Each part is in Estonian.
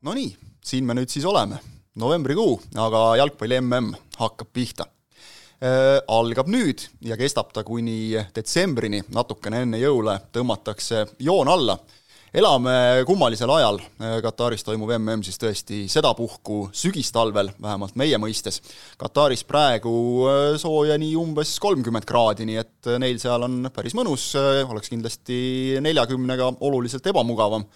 Nonii, siin me nüüd siis oleme, novembrikuu, aga jalgpalli mm hakkab pihta äh,. algab nüüd ja kestab ta kuni detsembrini, natukene enne jõule tõmmatakse joon alla. elame kummalisel ajal, Kataris toimuv mm siis tõesti sedapuhku sügistalvel, vähemalt meie mõistes. Kataris praegu soojani umbes kolmkümmend kraadi, nii et neil seal on päris mõnus, oleks kindlasti neljakümnega oluliselt ebamugavam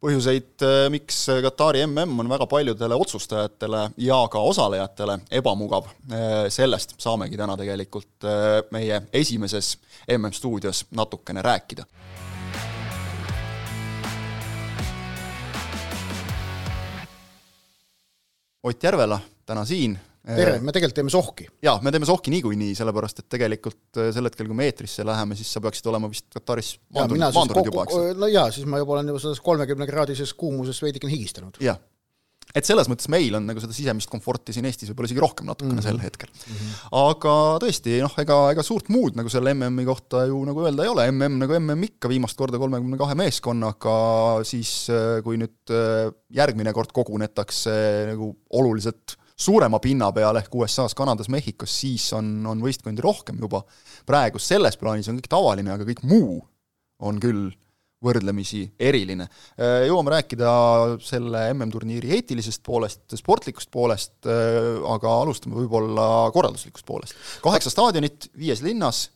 põhjuseid, äh, miks Katari mm on väga paljudele otsustajatele ja ka osalejatele ebamugav, äh, sellest saamegi täna tegelikult meie esimeses MM-stuudios natukene rääkida. Ott Järvela täna siin tere, me tegelikult teeme sohki. jaa, me teeme sohki niikuinii, sellepärast et tegelikult äh, sel hetkel, kui me eetrisse läheme, siis sa peaksid olema vist Kataris maandunud, maandunud juba, eks? no jaa, siis ma juba olen juba selles kolmekümnekraadises kuumuses veidikene higistanud. jah. et selles mõttes meil on nagu seda sisemist komforti siin Eestis võib-olla isegi rohkem natukene mm -hmm. sel hetkel mm. -hmm. aga tõesti, noh, ega, ega suurt muud nagu selle MM-i kohta ju nagu öelda ei ole, MM nagu MM ikka, viimast korda kolmekümne kahe meeskonnaga, siis äh, kui nüüd äh, järgmine kord kogunetakse nagu oluliselt suurema pinna peal ehk USA-s, Kanadas, Mehhikos, siis on, on võistkondi rohkem juba. praegu selles plaanis on kõik tavaline, aga kõik muu on küll võrdlemisi eriline. Äh, jõuame rääkida selle MM-turniiri eetilisest poolest, sportlikust poolest, äh, aga alustame võib-olla korralduslikust poolest. kaheksa staadionit viies linnas,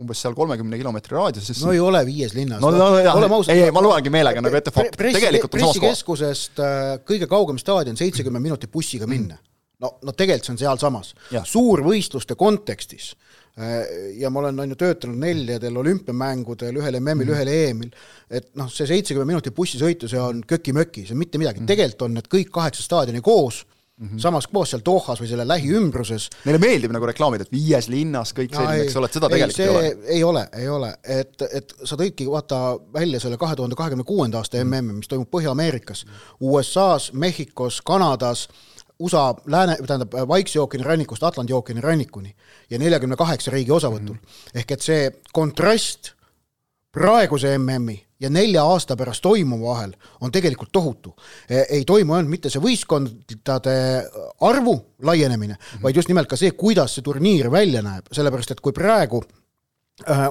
umbes seal kolmekümne kilomeetri raadiuses. no ei ole viies linnas. no, no, no jah, ei, ei ma loengi meelega nagu ette fakti, tegelikult on samas kohas. pressikeskusest äh, kõige kaugem staadion, seitsekümmend minutit bussiga minna mm no, no tegelikult see on sealsamas, suurvõistluste kontekstis äh, ja ma olen, on ju, töötanud neljadel olümpiamängudel, ühel MM-il mm, -hmm. ühel EM-il, et noh, see seitsekümmend minutit bussisõitu, see on köki-möki, see on mitte midagi mm, -hmm. tegelikult on need kõik kaheksa staadioni koos mm, -hmm. samas koos seal Dohas või selle lähiümbruses. Neile meeldib nagu reklaamida, et viies linnas kõik selline, eks ole, et seda ei, tegelikult ei ole. ei ole, ei ole, et, et sa tõidki vaata välja selle kahe tuhande kahekümne kuuenda aasta mm -hmm. MM-i, mis toimub Põhja-Ameerikas, USA-s, Mehhikos, Kanadas USA lääne, tähendab Vaikse ookeani rannikust Atlandi ookeani rannikuni ja neljakümne kaheksa riigi osavõtul mm. -hmm. ehk et see kontrast praeguse MM-i ja nelja aasta pärast toimuva vahel on tegelikult tohutu. E, ei toimu ainult mitte see võistkondade arvu laienemine mm, -hmm. vaid just nimelt ka see, kuidas see turniir välja näeb, sellepärast et kui praegu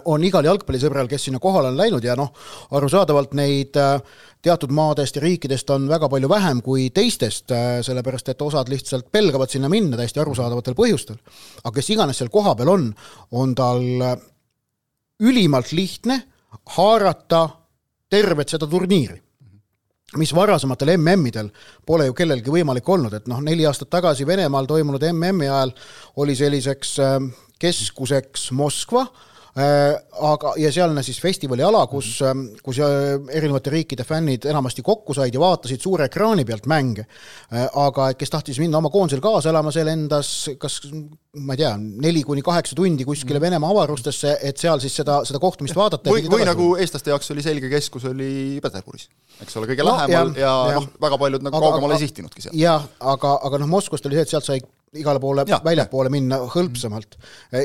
on igal jalgpallisõbral, kes sinna kohale on läinud ja noh, arusaadavalt neid äh, teatud maadest ja riikidest on väga palju vähem kui teistest, äh, sellepärast et osad lihtsalt pelgavad sinna minna täiesti arusaadavatel põhjustel. aga kes iganes seal kohapeal on, on tal ülimalt lihtne haarata tervet seda turniiri mis varasematel MM-idel pole ju kellelgi võimalik olnud, et noh, neli aastat tagasi Venemaal toimunud MM-i ajal oli selliseks keskuseks Moskva, Äh, aga, ja sealne siis festivali ala, kus, ähm, kus äh, erinevate riikide fännid enamasti kokku said ja vaatasid suure ekraani pealt mänge. Äh, aga kes tahtis minna oma koondisel kaasa elama, see lendas kas ma ei tea, neli kuni kaheksa tundi kuskile Venemaa avarustesse, et seal siis seda, seda kohtumist vaadata. või, või nagu eestlaste jaoks oli selge keskus, oli Peterburis, eks ole, kõige no, lähemal ja, ja, ja noh, väga paljud nagu kaugemale ei sihtinudki seal. jah, aga, aga noh, Moskvast oli see, et sealt sai igale poole väljapoole minna hõlpsamalt.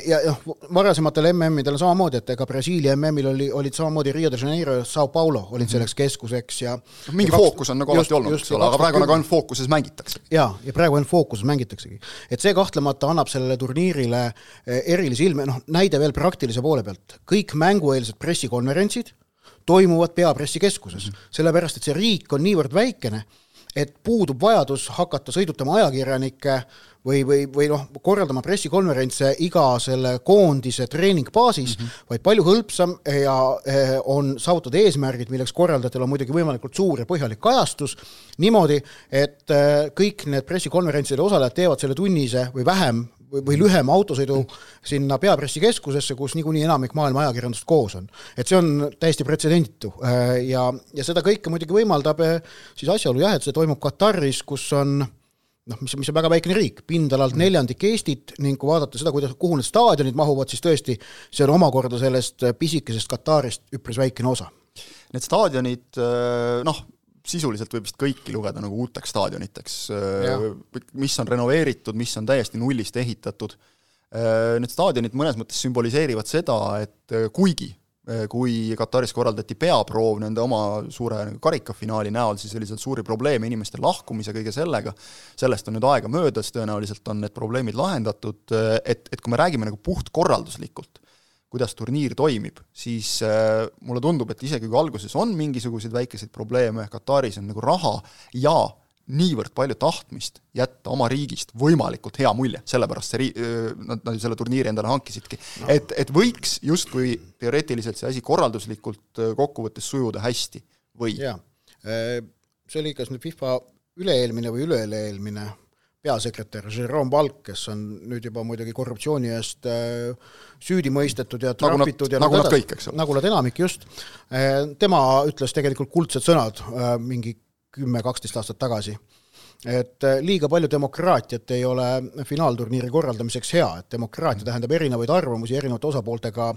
ja noh, varasematel MM-idel samamoodi, et ega Brasiilia MM-il oli, olid samamoodi Rio de Janeiro ja Sao Paulo olid selleks keskuseks ja noh, mingi ja fookus on nagu alati olnud, eks ole, aga praegu nagu ainult fookuses mängitakse. jaa, ja praegu ainult fookuses mängitaksegi. et see kahtlemata annab sellele turniirile eh, erilise ilme, noh, näide veel praktilise poole pealt, kõik mängueelsed pressikonverentsid toimuvad peapressikeskuses mm, -hmm. sellepärast et see riik on niivõrd väikene, et puudub vajadus hakata sõidutama ajakirjanikke või, või, või noh, korraldama pressikonverentse iga selle koondise treeningbaasis mm, -hmm. vaid palju hõlpsam ja eh, on saavutada eesmärgid, milleks korraldajatel on muidugi võimalikult suur ja põhjalik kajastus, niimoodi, et eh, kõik need pressikonverentside osalejad teevad selle tunnise või vähem või, või lühema autosõidu sinna peapressikeskusesse, kus niikuinii enamik maailma ajakirjandust koos on. et see on täiesti pretsedenditu eh, ja, ja seda kõike muidugi võimaldab siis asjaolu jah, et see toimub Kataris, kus on noh, mis, mis on väga väikene riik, pindalalt neljandik Eestit ning kui vaadata seda, kuidas, kuhu need staadionid mahuvad, siis tõesti, see on omakorda sellest pisikesest Katarist üpris väikene osa. Need staadionid noh, sisuliselt võib vist kõiki lugeda nagu uuteks staadioniteks, mis on renoveeritud, mis on täiesti nullist ehitatud. Need staadionid mõnes mõttes sümboliseerivad seda, et kuigi kui Kataris korraldati peaproov nende oma suure nagu karikafinaali näol, siis oli seal suuri probleeme inimeste lahkumise, kõige sellega, sellest on nüüd aega möödas, tõenäoliselt on need probleemid lahendatud, et, et kui me räägime nagu puhtkorralduslikult, kuidas turniir toimib, siis äh, mulle tundub, et isegi kui alguses on mingisuguseid väikeseid probleeme, Kataris on nagu raha ja niivõrd palju tahtmist jätta oma riigist võimalikult hea mulje, sellepärast see ri-, nad, nad ju selle turniiri endale hankisidki. No.. et, et võiks justkui teoreetiliselt see asi korralduslikult kokkuvõttes sujuda hästi või? jaa, see oli kas nüüd FIFA üle-eelmine või üle-eelmine peasekretär Jerome Valk, kes on nüüd juba muidugi korruptsiooni eest süüdi mõistetud ja trahvitud nagu ja nagu nad kõik, eks ole. nagu nad enamik, just. tema ütles tegelikult kuldsed sõnad mingi kümme-kaksteist aastat tagasi. Et äh, liiga palju demokraatiat ei ole finaalturniiri korraldamiseks hea, et demokraatia tähendab erinevaid arvamusi, erinevate osapooltega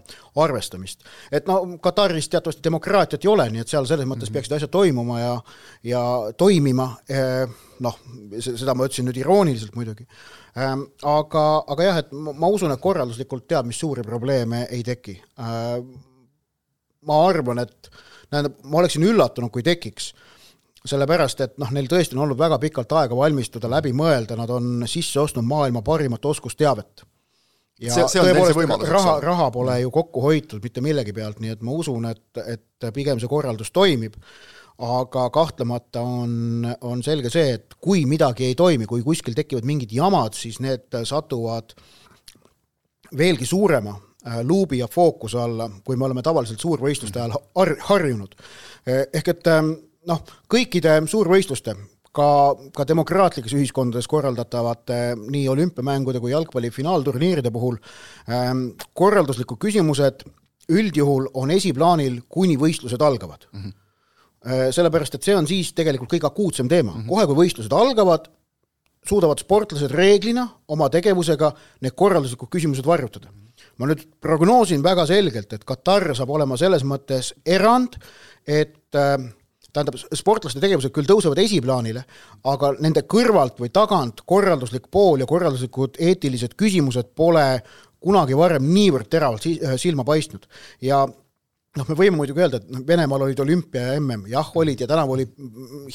arvestamist. et no Kataris teatavasti demokraatiat ei ole, nii et seal selles mõttes mm -hmm. peaksid asjad toimuma ja ja toimima, äh, noh, seda ma ütlesin nüüd irooniliselt muidugi, ähm, aga, aga jah, et ma usun, et korralduslikult teab mis suuri probleeme ei teki. Äh, ma arvan, et tähendab, ma oleksin üllatunud, kui tekiks sellepärast, et noh, neil tõesti on olnud väga pikalt aega valmistuda, läbi mõelda, nad on sisse ostnud maailma parimat oskusteavet. ja see, see tõepoolest, raha, raha pole ju kokku hoitud mitte millegi pealt, nii et ma usun, et, et pigem see korraldus toimib, aga kahtlemata on, on selge see, et kui midagi ei toimi, kui kuskil tekivad mingid jamad, siis need satuvad veelgi suurema äh, luubi ja fookuse alla, kui me oleme tavaliselt suurvõistluste ajal har-, harjunud. ehk et ähm, noh, kõikide suurvõistluste, ka, ka demokraatlikes ühiskondades korraldatavate nii olümpiamängude kui jalgpalli finaalturniiride puhul ähm, korralduslikud küsimused üldjuhul on esiplaanil, kuni võistlused algavad mm. -hmm. Sellepärast, et see on siis tegelikult kõige akuutsem teema mm, -hmm. kohe kui võistlused algavad, suudavad sportlased reeglina oma tegevusega need korralduslikud küsimused varjutada. ma nüüd prognoosin väga selgelt, et Katar saab olema selles mõttes erand, et äh, tähendab, sportlaste tegevused küll tõusevad esiplaanile, aga nende kõrvalt või tagant korralduslik pool ja korralduslikud eetilised küsimused pole kunagi varem niivõrd teravalt silma paistnud ja noh, me võime muidugi öelda, et Venemaal olid olümpia ja mm, jah, olid ja tänavu oli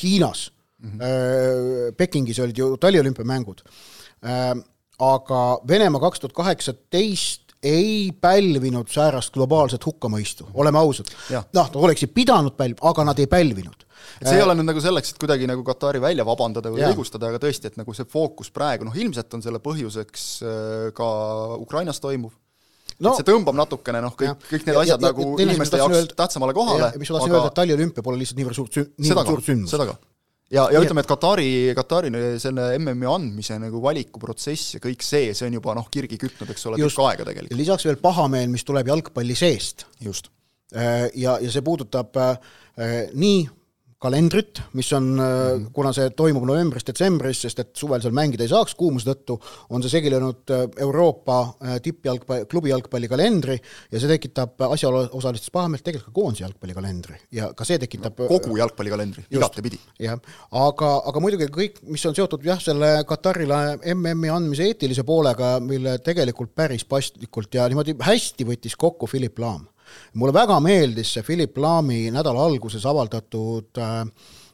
Hiinas mm, -hmm. Pekingis olid ju taliolümpiamängud. Äh, aga Venemaa kaks tuhat kaheksateist ei pälvinud säärast globaalset hukkamõistu, oleme ausad. noh, nad oleksid pidanud pälvima, aga nad ei pälvinud. et see ei äh, ole nüüd nagu selleks, et kuidagi nagu Katari välja vabandada või õigustada, aga tõesti, et nagu see fookus praegu, noh ilmselt on selle põhjuseks äh, ka Ukrainas toimuv, no, et see tõmbab natukene noh, kõik, kõik need ja, asjad ja, nagu inimeste jaoks öelda, tähtsamale kohale. mis ma tahtsin aga... öelda, et taliolümpia pole lihtsalt niivõrd suurt, niivõrd suurt sündmus. Ja, ja ütleme, et Katari, Katari selle MM-i andmise nagu valikuprotsess ja kõik see, see on juba noh, kirgi kütnud, eks ole, tükk aega tegelikult. lisaks veel pahameel, mis tuleb jalgpalli seest. just. Äh, ja, ja see puudutab äh, nii kalendrit, mis on mm., kuna see toimub novembris-detsembris, sest et suvel seal mängida ei saaks kuumuse tõttu, on see segi löönud äh, Euroopa äh, tippjalgpalli, klubi jalgpallikalendri ja see tekitab asjaosalistes pahameelt tegelikult ka koondise jalgpallikalendri ja ka see tekitab no, kogu jalgpallikalendri, igatepidi. jah, aga, aga muidugi kõik, mis on seotud jah, selle Katarile MM-i andmise eetilise poolega, mille tegelikult päris paslikult ja niimoodi hästi võttis kokku Philip Laam mulle väga meeldis see Philip Laami nädala alguses avaldatud äh,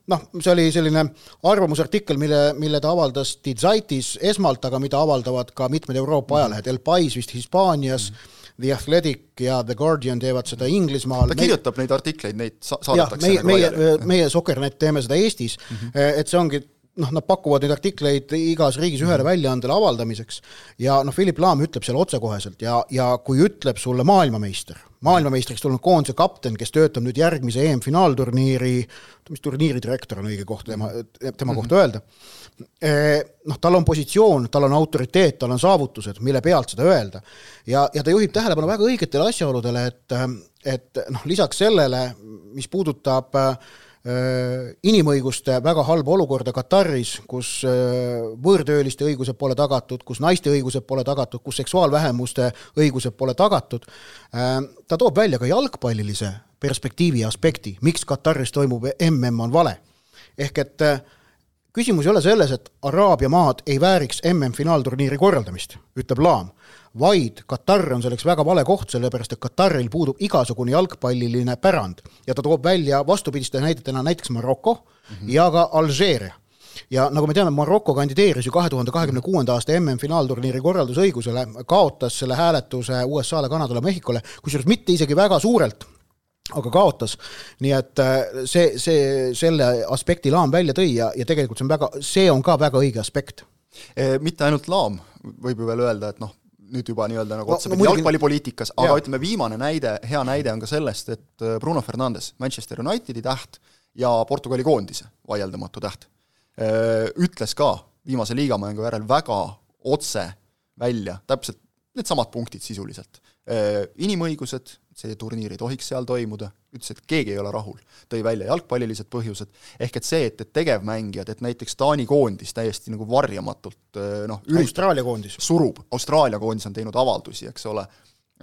noh, see oli selline arvamusartikkel, mille, mille ta avaldas Die Zeitis esmalt, aga mida avaldavad ka mitmed Euroopa ajalehed, El Pais vist Hispaanias mm, -hmm. The Athletic ja The Guardian teevad seda Inglismaal. ta kirjutab neid artikleid, neid sa-, saadetakse meie, meie, meie Sokernet teeme seda Eestis mm, -hmm. et see ongi noh, nad pakuvad neid artikleid igas riigis ühele mhm. väljaandele avaldamiseks ja noh, Philip Laam ütleb seal otsekoheselt ja, ja kui ütleb sulle maailmameister, maailmameistriks tulnud koondise kapten, kes töötab nüüd järgmise EM-finaalturniiri, mis turniiri direktor on õige koht tema, tema kohta mhm. öelda, eh, noh, tal on positsioon, tal on autoriteet, tal on saavutused, mille pealt seda öelda. ja, ja ta juhib tähelepanu väga õigetele asjaoludele, et, et noh, lisaks sellele, mis puudutab Äh, inimõiguste väga halba olukorda Kataris, kus äh, võõrtööliste õigused pole tagatud, kus naiste õigused pole tagatud, kus seksuaalvähemuste õigused pole tagatud, äh, ta toob välja ka jalgpallilise perspektiivi aspekti, miks Kataris toimub MM on vale. ehk et küsimus ei ole selles, et Araabia maad ei vääriks MM-finaalturniiri korraldamist, ütleb Laam, vaid Katar on selleks väga vale koht, sellepärast et Kataril puudub igasugune jalgpalliline pärand ja ta toob välja vastupidiste näidetena näiteks Maroko mm -hmm. ja ka Alžeeria ja nagu me teame, Maroko kandideeris ju kahe tuhande kahekümne kuuenda aasta MM-finaalturniiri korraldusõigusele, kaotas selle hääletuse USA-le, Kanadale, Mehhikole, kusjuures mitte isegi väga suurelt, aga kaotas. nii et äh, see, see, selle aspekti Laam välja tõi ja, ja tegelikult see on väga, see on ka väga õige aspekt. E, mitte ainult Laam, võib ju veel öelda, et noh, nüüd juba nii-öelda nagu otsapidi no, no, jalgpallipoliitikas, aga ja. ütleme, viimane näide, hea näide on ka sellest, et äh, Bruno Fernandes, Manchester Unitedi täht ja Portugali koondise vaieldamatu täht, äh, ütles ka viimase liigamängu järel väga otse välja, täpselt needsamad punktid sisuliselt. Inimõigused, see turniir ei tohiks seal toimuda, ütles, et keegi ei ole rahul. tõi välja jalgpallilised põhjused, ehk et see, et, et tegevmängijad, et näiteks Taani koondis täiesti nagu varjamatult noh, Austraalia koondis. surub, Austraalia koondis on teinud avaldusi, eks ole,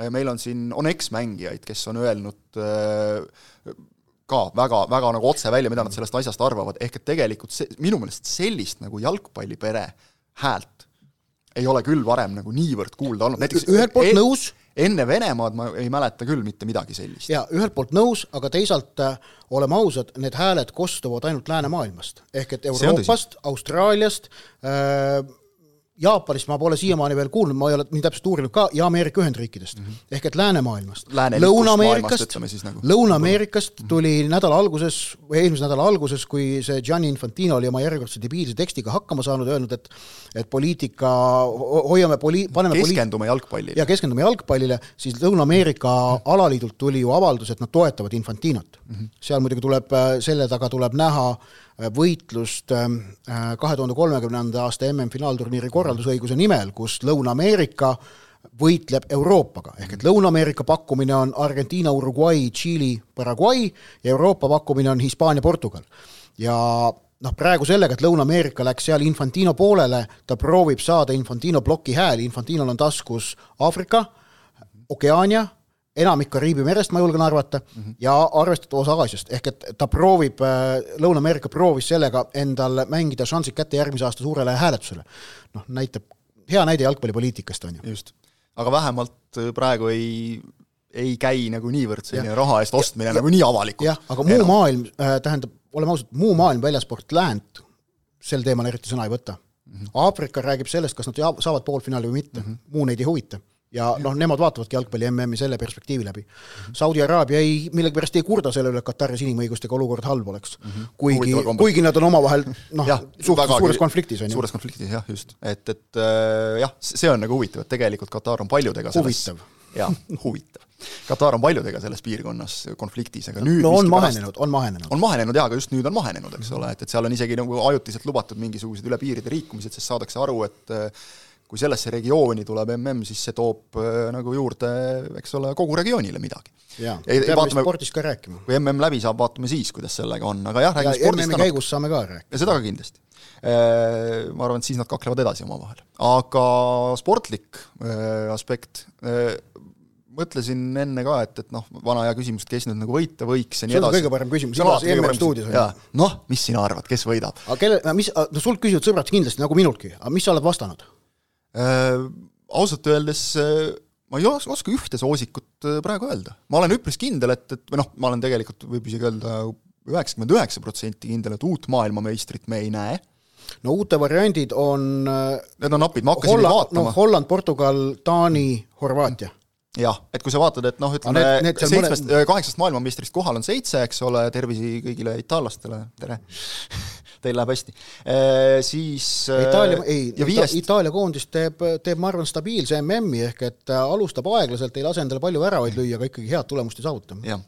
meil on siin, on eksmängijaid, kes on öelnud ka väga, väga nagu otse välja, mida nad sellest asjast arvavad, ehk et tegelikult see, minu meelest sellist nagu jalgpallipere häält ei ole küll varem nagu niivõrd kuulda olnud, näiteks ühelt poolt e nõus, enne Venemaad ma ei mäleta küll mitte midagi sellist. jaa, ühelt poolt nõus, aga teisalt äh, oleme ausad, need hääled kostuvad ainult läänemaailmast. ehk et Euroopast, Austraaliast äh,, Jaapanist ma pole siiamaani veel kuulnud, ma ei ole nii täpselt uurinud ka, ja Ameerika Ühendriikidest mm. -hmm. ehk et läänemaailmast. Lõuna-Ameerikast, nagu. Lõuna-Ameerikast tuli nädala alguses, või eelmise nädala alguses, kui see Gianni Infantino oli oma järjekordse debiilse tekstiga hakkama saanud, öelnud, et et poliitika, hoiame poli-, paneme keskendume jalgpallile. ja keskendume jalgpallile, siis Lõuna-Ameerika mm -hmm. alaliidult tuli ju avaldus, et nad toetavad Infantinot mm. -hmm. seal muidugi tuleb, selle taga tuleb näha äh, Äh, võitlust ähm, äh, kahe tuhande kolmekümnenda aasta MM-finaalturniiri korraldusõiguse nimel, kus Lõuna-Ameerika võitleb Euroopaga, ehk et Lõuna-Ameerika pakkumine on Argentiina, Uruguay, Tšiili, Paraguay ja Euroopa pakkumine on Hispaania, Portugal. ja noh, praegu sellega, et Lõuna-Ameerika läks seal Infantino poolele, ta proovib saada Infantino ploki hääli, Infantinol on taskus Aafrika, Okeaania, enamik Kariibi merest, ma julgen arvata mm, -hmm. ja arvestatud osa Aasiast, ehk et ta proovib, äh, Lõuna-Ameerika proovis sellega endal mängida šansid kätte järgmise aasta suurele hääletusele. noh, näitab, hea näide jalgpallipoliitikast, on ju. just. aga vähemalt äh, praegu ei, ei käi nagu niivõrd selline raha eest ostmine ja, nagu nii avalikult. jah, aga muu Enam. maailm äh,, tähendab, oleme ausad, muu maailm väljaspoolt läänt sel teemal eriti sõna ei võta mm. -hmm. Aafrika räägib sellest, kas nad saavad poolfinaali või mitte mm, -hmm. muu neid ei huvita ja noh, nemad vaatavadki jalgpalli MM-i selle perspektiivi läbi mm. -hmm. Saudi Araabia ei, millegipärast ei kurda selle üle, et Kataris inimõigustega olukord halb oleks mm. -hmm. kuigi, kuigi nad on omavahel noh, suht suures konfliktis, on ju. suures konfliktis jah, just. et, et äh, jah, see on nagu huvitav, et tegelikult Katar on paljudega selles huvitav. jah, huvitav. Katar on paljudega selles piirkonnas konfliktis, aga nüüd no on mahenenud, on mahenenud. on mahenenud jaa, aga just nüüd on mahenenud, eks ole, et, et seal on isegi nagu ajutiselt lubatud mingisugused üle piiride liikumised, sest saadakse aru, et kui sellesse regiooni tuleb mm, siis see toob äh, nagu juurde, eks ole, kogu regioonile midagi. jaa, peame spordist ka rääkima. kui mm läbi saab, vaatame siis, kuidas sellega on, aga jah, räägime ja, spordist MM-i käigus saame ka rääkida. ja seda ka kindlasti. Äh, ma arvan, et siis nad kaklevad edasi omavahel. aga sportlik äh, aspekt, mõtlesin enne ka, et, et noh, vana hea küsimus, et kes nüüd nagu võita võiks ja nii edasi. see on kõige parem küsimus igas MM stuudios. noh, mis sina arvad, kes võidab? aga kelle, mis, no sult küsivad sõbrad kindlasti, nagu minultki, aga mis sa oled vastanud? Äh, ausalt öeldes äh, ma ei os-, oska ühte soosikut äh, praegu öelda. ma olen üpris kindel, et, et või noh, ma olen tegelikult, võib isegi öelda, üheksakümmend üheksa protsenti kindel, et uut maailmameistrit me ei näe. no uute variandid on Need on napid, ma hakkasin Holla, vaatama no Holland, Portugal, Taani, Horvaatia jah, et kui sa vaatad, et noh, ütleme seitsmest mõne..., kaheksast maailmameistrist kohal on seitse, eks ole, tervisi kõigile itaallastele, tere teil läheb hästi e,, siis Itaalia, ei, viiest... Itaalia koondis teeb, teeb ma arvan, stabiilse MM-i, ehk et äh, alustab aeglaselt, ei lase endale palju väravaid lüüa, aga ikkagi head tulemust ei saavuta. jah.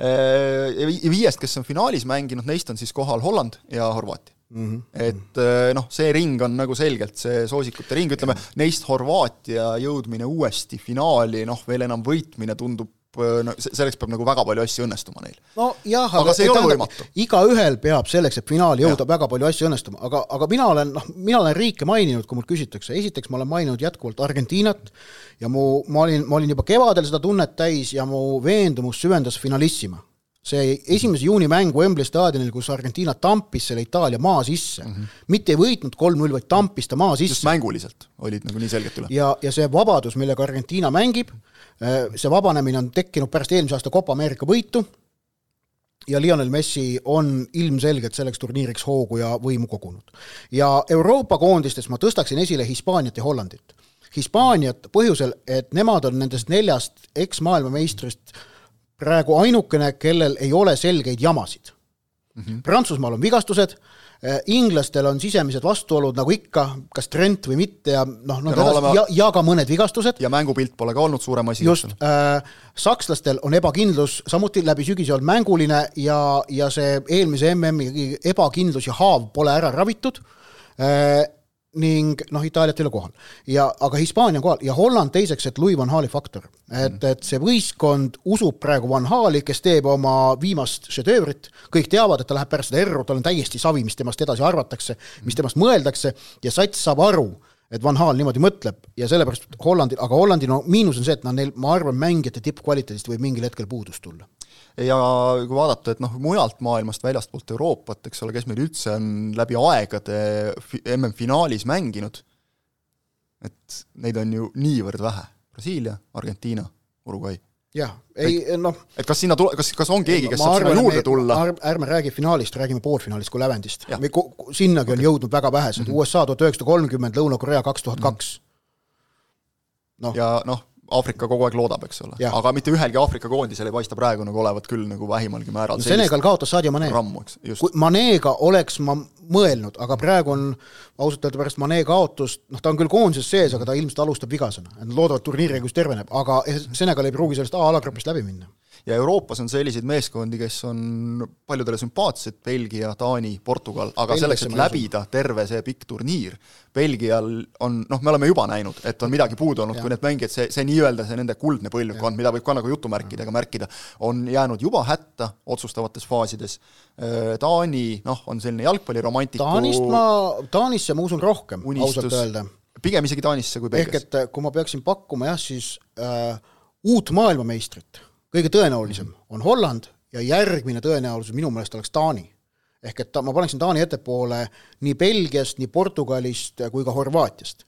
Ja viiest, kes on finaalis mänginud, neist on siis kohal Holland ja Horvaatia Mm -hmm. et noh, see ring on nagu selgelt see soosikute ring, ütleme, neist Horvaatia jõudmine uuesti finaali, noh, veel enam võitmine tundub no selleks peab nagu väga palju asju õnnestuma neil. no jah, aga, aga see ei ole võimatu. igaühel peab selleks, et finaali jõuda, väga palju asju õnnestuma, aga, aga mina olen, noh, mina olen riike maininud, kui mult küsitakse, esiteks ma olen maininud jätkuvalt Argentiinat ja mu, ma olin, ma olin juba kevadel seda tunnet täis ja mu veendumus süvendas Finalissima see esimese juuni mäng Wembley staadionil, kus Argentiina tampis selle Itaalia maa sisse mm, -hmm. mitte ei võitnud kolm-null, vaid tampis ta maa sisse. mänguliselt olid nagu nii selgelt üle. ja, ja see vabadus, millega Argentiina mängib, see vabanemine on tekkinud pärast eelmise aasta Copa Ameerika võitu ja Lionel Messi on ilmselgelt selleks turniiriks hoogu ja võimu kogunud. ja Euroopa koondistes ma tõstaksin esile Hispaaniat ja Hollandit. Hispaaniat põhjusel, et nemad on nendest neljast eks-maailmameistrist praegu ainukene, kellel ei ole selgeid jamasid mm. -hmm. Prantsusmaal on vigastused, eh, inglastel on sisemised vastuolud nagu ikka, kas Trent või mitte ja noh, no, no olema... ja, ja ka mõned vigastused. ja mängupilt pole ka olnud suurem asi. just äh,, sakslastel on ebakindlus samuti läbi sügise olnud mänguline ja, ja see eelmise MM-i ebakindlus ja haav pole ära ravitud äh, ning noh, Itaaliat ei ole kohal. ja aga Hispaania on kohal ja Holland teiseks, et Louis van Hali faktor. et, mhm. et see võistkond usub praegu van Hali, kes teeb oma viimast šedöövrit, kõik teavad, et ta läheb pärast seda erru, tal on täiesti savi, mis temast edasi arvatakse, mis temast mõeldakse ja sats saab aru, et Van Hal niimoodi mõtleb ja sellepärast Hollandil, aga Hollandi no miinus on see, et noh, neil, ma arvan, mängijate tippkvaliteedist võib mingil hetkel puudus tulla ja kui vaadata, et noh, mujalt maailmast, väljastpoolt Euroopat, eks ole, kes meil üldse on läbi aegade MM-finaalis mänginud, et neid on ju niivõrd vähe. Brasiilia, Argentiina, Uruguay. jah, ei noh et kas sinna tule-, kas, kas on keegi, kes saab sinna juurde tulla? ärme räägi finaalist, räägime poolfinaalist kui lävendist. sinnagi on jõudnud väga vähesed mm, -hmm. USA tuhat üheksasada kolmkümmend, Lõuna-Korea kaks tuhat kaks. noh. ja noh, Aafrika kogu aeg loodab, eks ole, aga mitte ühelgi Aafrika koondisel ei paista praegu nagu olevat küll nagu vähimalgi määral no, Senegal kaotas Sadio Mane. Manega oleks ma mõelnud, aga praegu on ausalt öelda pärast Mane kaotust, noh, ta on küll koondises sees, aga ta ilmselt alustab vigasena. Nad loodavad turniiri käigus terveneb, aga Senegal ei pruugi sellest A-alagrupist läbi minna ja Euroopas on selliseid meeskondi, kes on paljudele sümpaatsed, Belgia, Taani, Portugal, aga Belgia selleks, et läbida terve see pikk turniir, Belgial on, noh, me oleme juba näinud, et on midagi puudu olnud, kui need mängijad, see, see nii-öelda see nende kuldne põlvkond, mida võib ka nagu jutumärkidega märkida, on jäänud juba hätta otsustavates faasides, Taani, noh, on selline jalgpalliromantiku Taanist ma, Taanisse ma usun rohkem, ausalt öelda. pigem isegi Taanisse kui Belgiasse. ehk et kui ma peaksin pakkuma jah, siis äh, uut maailmameistrit kõige tõenäolisem on Holland ja järgmine tõenäosus minu meelest oleks Taani. ehk et ta, ma paneksin Taani ettepoole nii Belgiast, nii Portugalist kui ka Horvaatiast.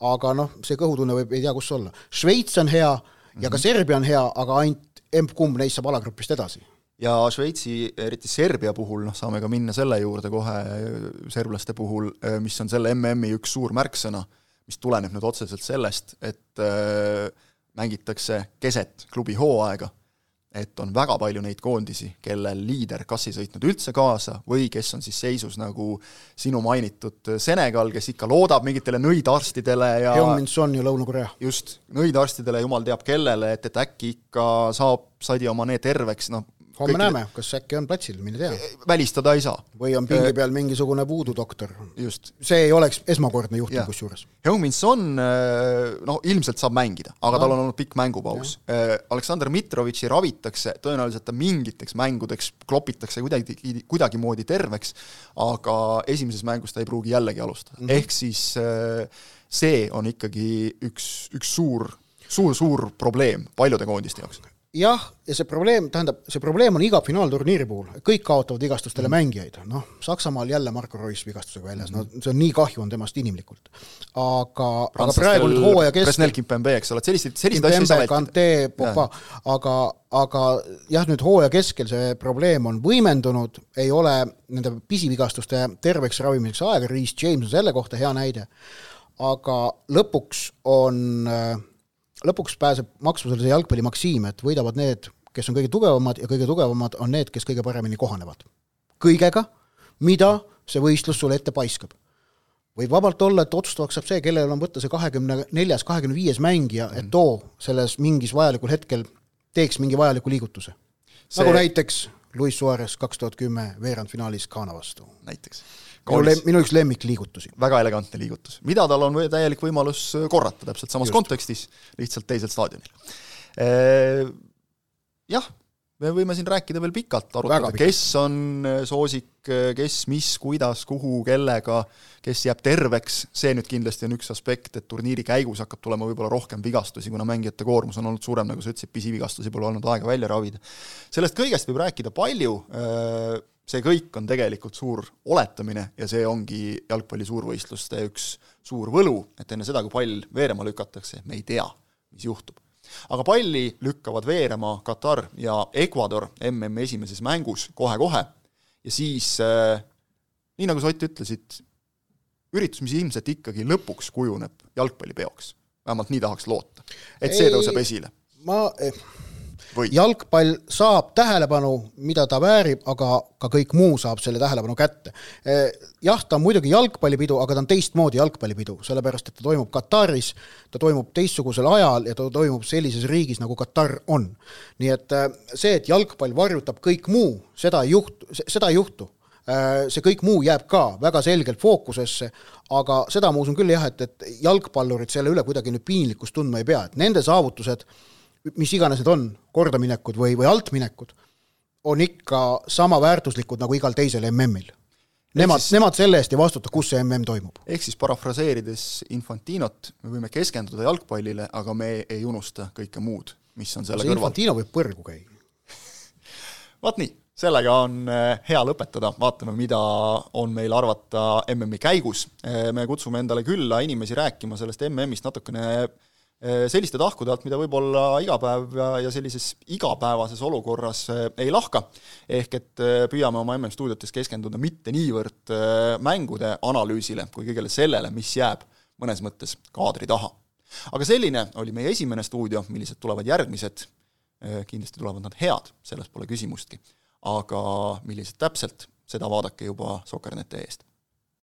aga noh, see kõhutunne võib ei tea kus olla. Šveits on hea ja ka mhm. Serbia on hea, aga ainult emb-kumb neist saab alagrupist edasi ja Šveitsi, eriti Serbia puhul, noh, saame ka minna selle juurde kohe, serblaste puhul, mis on selle MM-i üks suur märksõna, mis tuleneb nüüd otseselt sellest, et äh, mängitakse keset klubi hooaega, et on väga palju neid koondisi, kellel liider kas ei sõitnud üldse kaasa või kes on siis seisus nagu sinu mainitud Senegal, kes ikka loodab mingitele nõidarstidele ja Heung-Min Son ja Lõuna-Korea. just, nõidarstidele jumal teab kellele, et, et äkki ikka saab Sadio Mane terveks, noh, homme kõikide... näeme, kas äkki on platsil, mine tea. välistada ei saa. või on pingi peal mingisugune voodoo-doktor. see ei oleks esmakordne juhtum kusjuures. Heung-Min Son noh, ilmselt saab mängida, aga no. tal on olnud pikk mängupaus. Aleksandr Mitrovitši ravitakse, tõenäoliselt ta mingiteks mängudeks klopitakse kuidagi, kuidagimoodi terveks, aga esimeses mängus ta ei pruugi jällegi alustada mm, -hmm. ehk siis see on ikkagi üks, üks suur suur-suur probleem paljude koondiste jaoks jah, ja see probleem, tähendab, see probleem on iga finaalturniiri puhul, kõik kaotavad vigastustele mm. mängijaid, noh, Saksamaal jälle Marko Reus vigastusega väljas, no see on nii kahju on temast inimlikult. aga, aga praegu nüüd hooaja keskel Presnel Kimpembe, eks ole, et selliseid, selliseid asju ei saa vältida. aga, aga jah, nüüd hooaja keskel see probleem on võimendunud, ei ole nende pisivigastuste terveks ravimiseks aega, Reese James on selle kohta hea näide, aga lõpuks on äh, lõpuks pääseb maksvusele see jalgpalli maksiim, et võidavad need, kes on kõige tugevamad ja kõige tugevamad on need, kes kõige paremini kohanevad. kõigega, mida see võistlus sulle ette paiskab. võib vabalt olla, et otsustavaks saab see, kellel on võtta see kahekümne neljas, kahekümne viies mängija, et too selles mingis vajalikul hetkel teeks mingi vajaliku liigutuse see.... nagu näiteks Luis Suarez kaks tuhat kümme veerandfinaalis Ghana vastu. näiteks minu lem-, minu üks lemmikliigutusi. väga elegantne liigutus, mida tal on täielik võimalus äh, korrata täpselt samas Just. kontekstis, lihtsalt teisel staadionil. Äh, jah, me võime siin rääkida veel pikalt, arutada, kes on äh, soosik, kes, mis, kuidas, kuhu, kellega, kes jääb terveks, see nüüd kindlasti on üks aspekt, et turniiri käigus hakkab tulema võib-olla rohkem vigastusi, kuna mängijate koormus on olnud suurem, nagu sa ütlesid, pisivigastusi pole olnud aega välja ravida. sellest kõigest võib rääkida palju, äh, see kõik on tegelikult suur oletamine ja see ongi jalgpalli suurvõistluste üks suur võlu, et enne seda, kui pall veerema lükatakse, me ei tea, mis juhtub aga palli lükkavad veerema Katar ja Ecuador MM-i esimeses mängus kohe-kohe ja siis äh, nii, nagu sa, Ott, ütlesid, üritus, mis ilmselt ikkagi lõpuks kujuneb jalgpallipeoks. vähemalt nii tahaks loota. et see tõuseb esile. ma eh? Jalgpall saab tähelepanu, mida ta väärib, aga ka kõik muu saab selle tähelepanu kätte. Eh, jah, ta on muidugi jalgpallipidu, aga ta on teistmoodi jalgpallipidu, sellepärast et ta toimub Kataris, ta toimub teistsugusel ajal ja ta toimub sellises riigis, nagu Katar on. nii et eh, see, et jalgpall varjutab kõik muu, seda ei juhtu, seda ei juhtu eh, see kõik muu jääb ka väga selgelt fookusesse, aga seda ma usun küll jah, et, et jalgpallurid selle üle kuidagi nüüd piinlikkust tundma ei pea, et nende saavutused äh, mis iganes need on, kordaminekud või, või altminekud, on ikka sama väärtuslikud nagu igal teisel MM-il. Nemad nemad selle eest ei vastuta, kus see MM toimub. ehk siis parafraseerides Infantinot, me võime keskenduda jalgpallile, aga me ei unusta kõike muud, mis on selle see kõrval. Infantino võib põrgu käia vaat nii, sellega on eh, hea lõpetada, vaatame, mida on meil arvata MM-i käigus. Eh, me kutsume endale külla inimesi rääkima sellest MM-ist natukene selliste tahkude alt, mida võib-olla iga päev ja, ja sellises igapäevases olukorras äh, ei lahka. ehk et äh, püüame oma MM-stuudiotes keskenduda mitte niivõrd mängude analüüsile, kui kõigele sellele, mis jääb mõnes mõttes kaadri taha. aga selline oli meie esimene stuudio, millised tulevad järgmised, kindlasti tulevad nad head, selles pole küsimustki. aga millised täpselt, seda vaadake juba Sokkerneti eest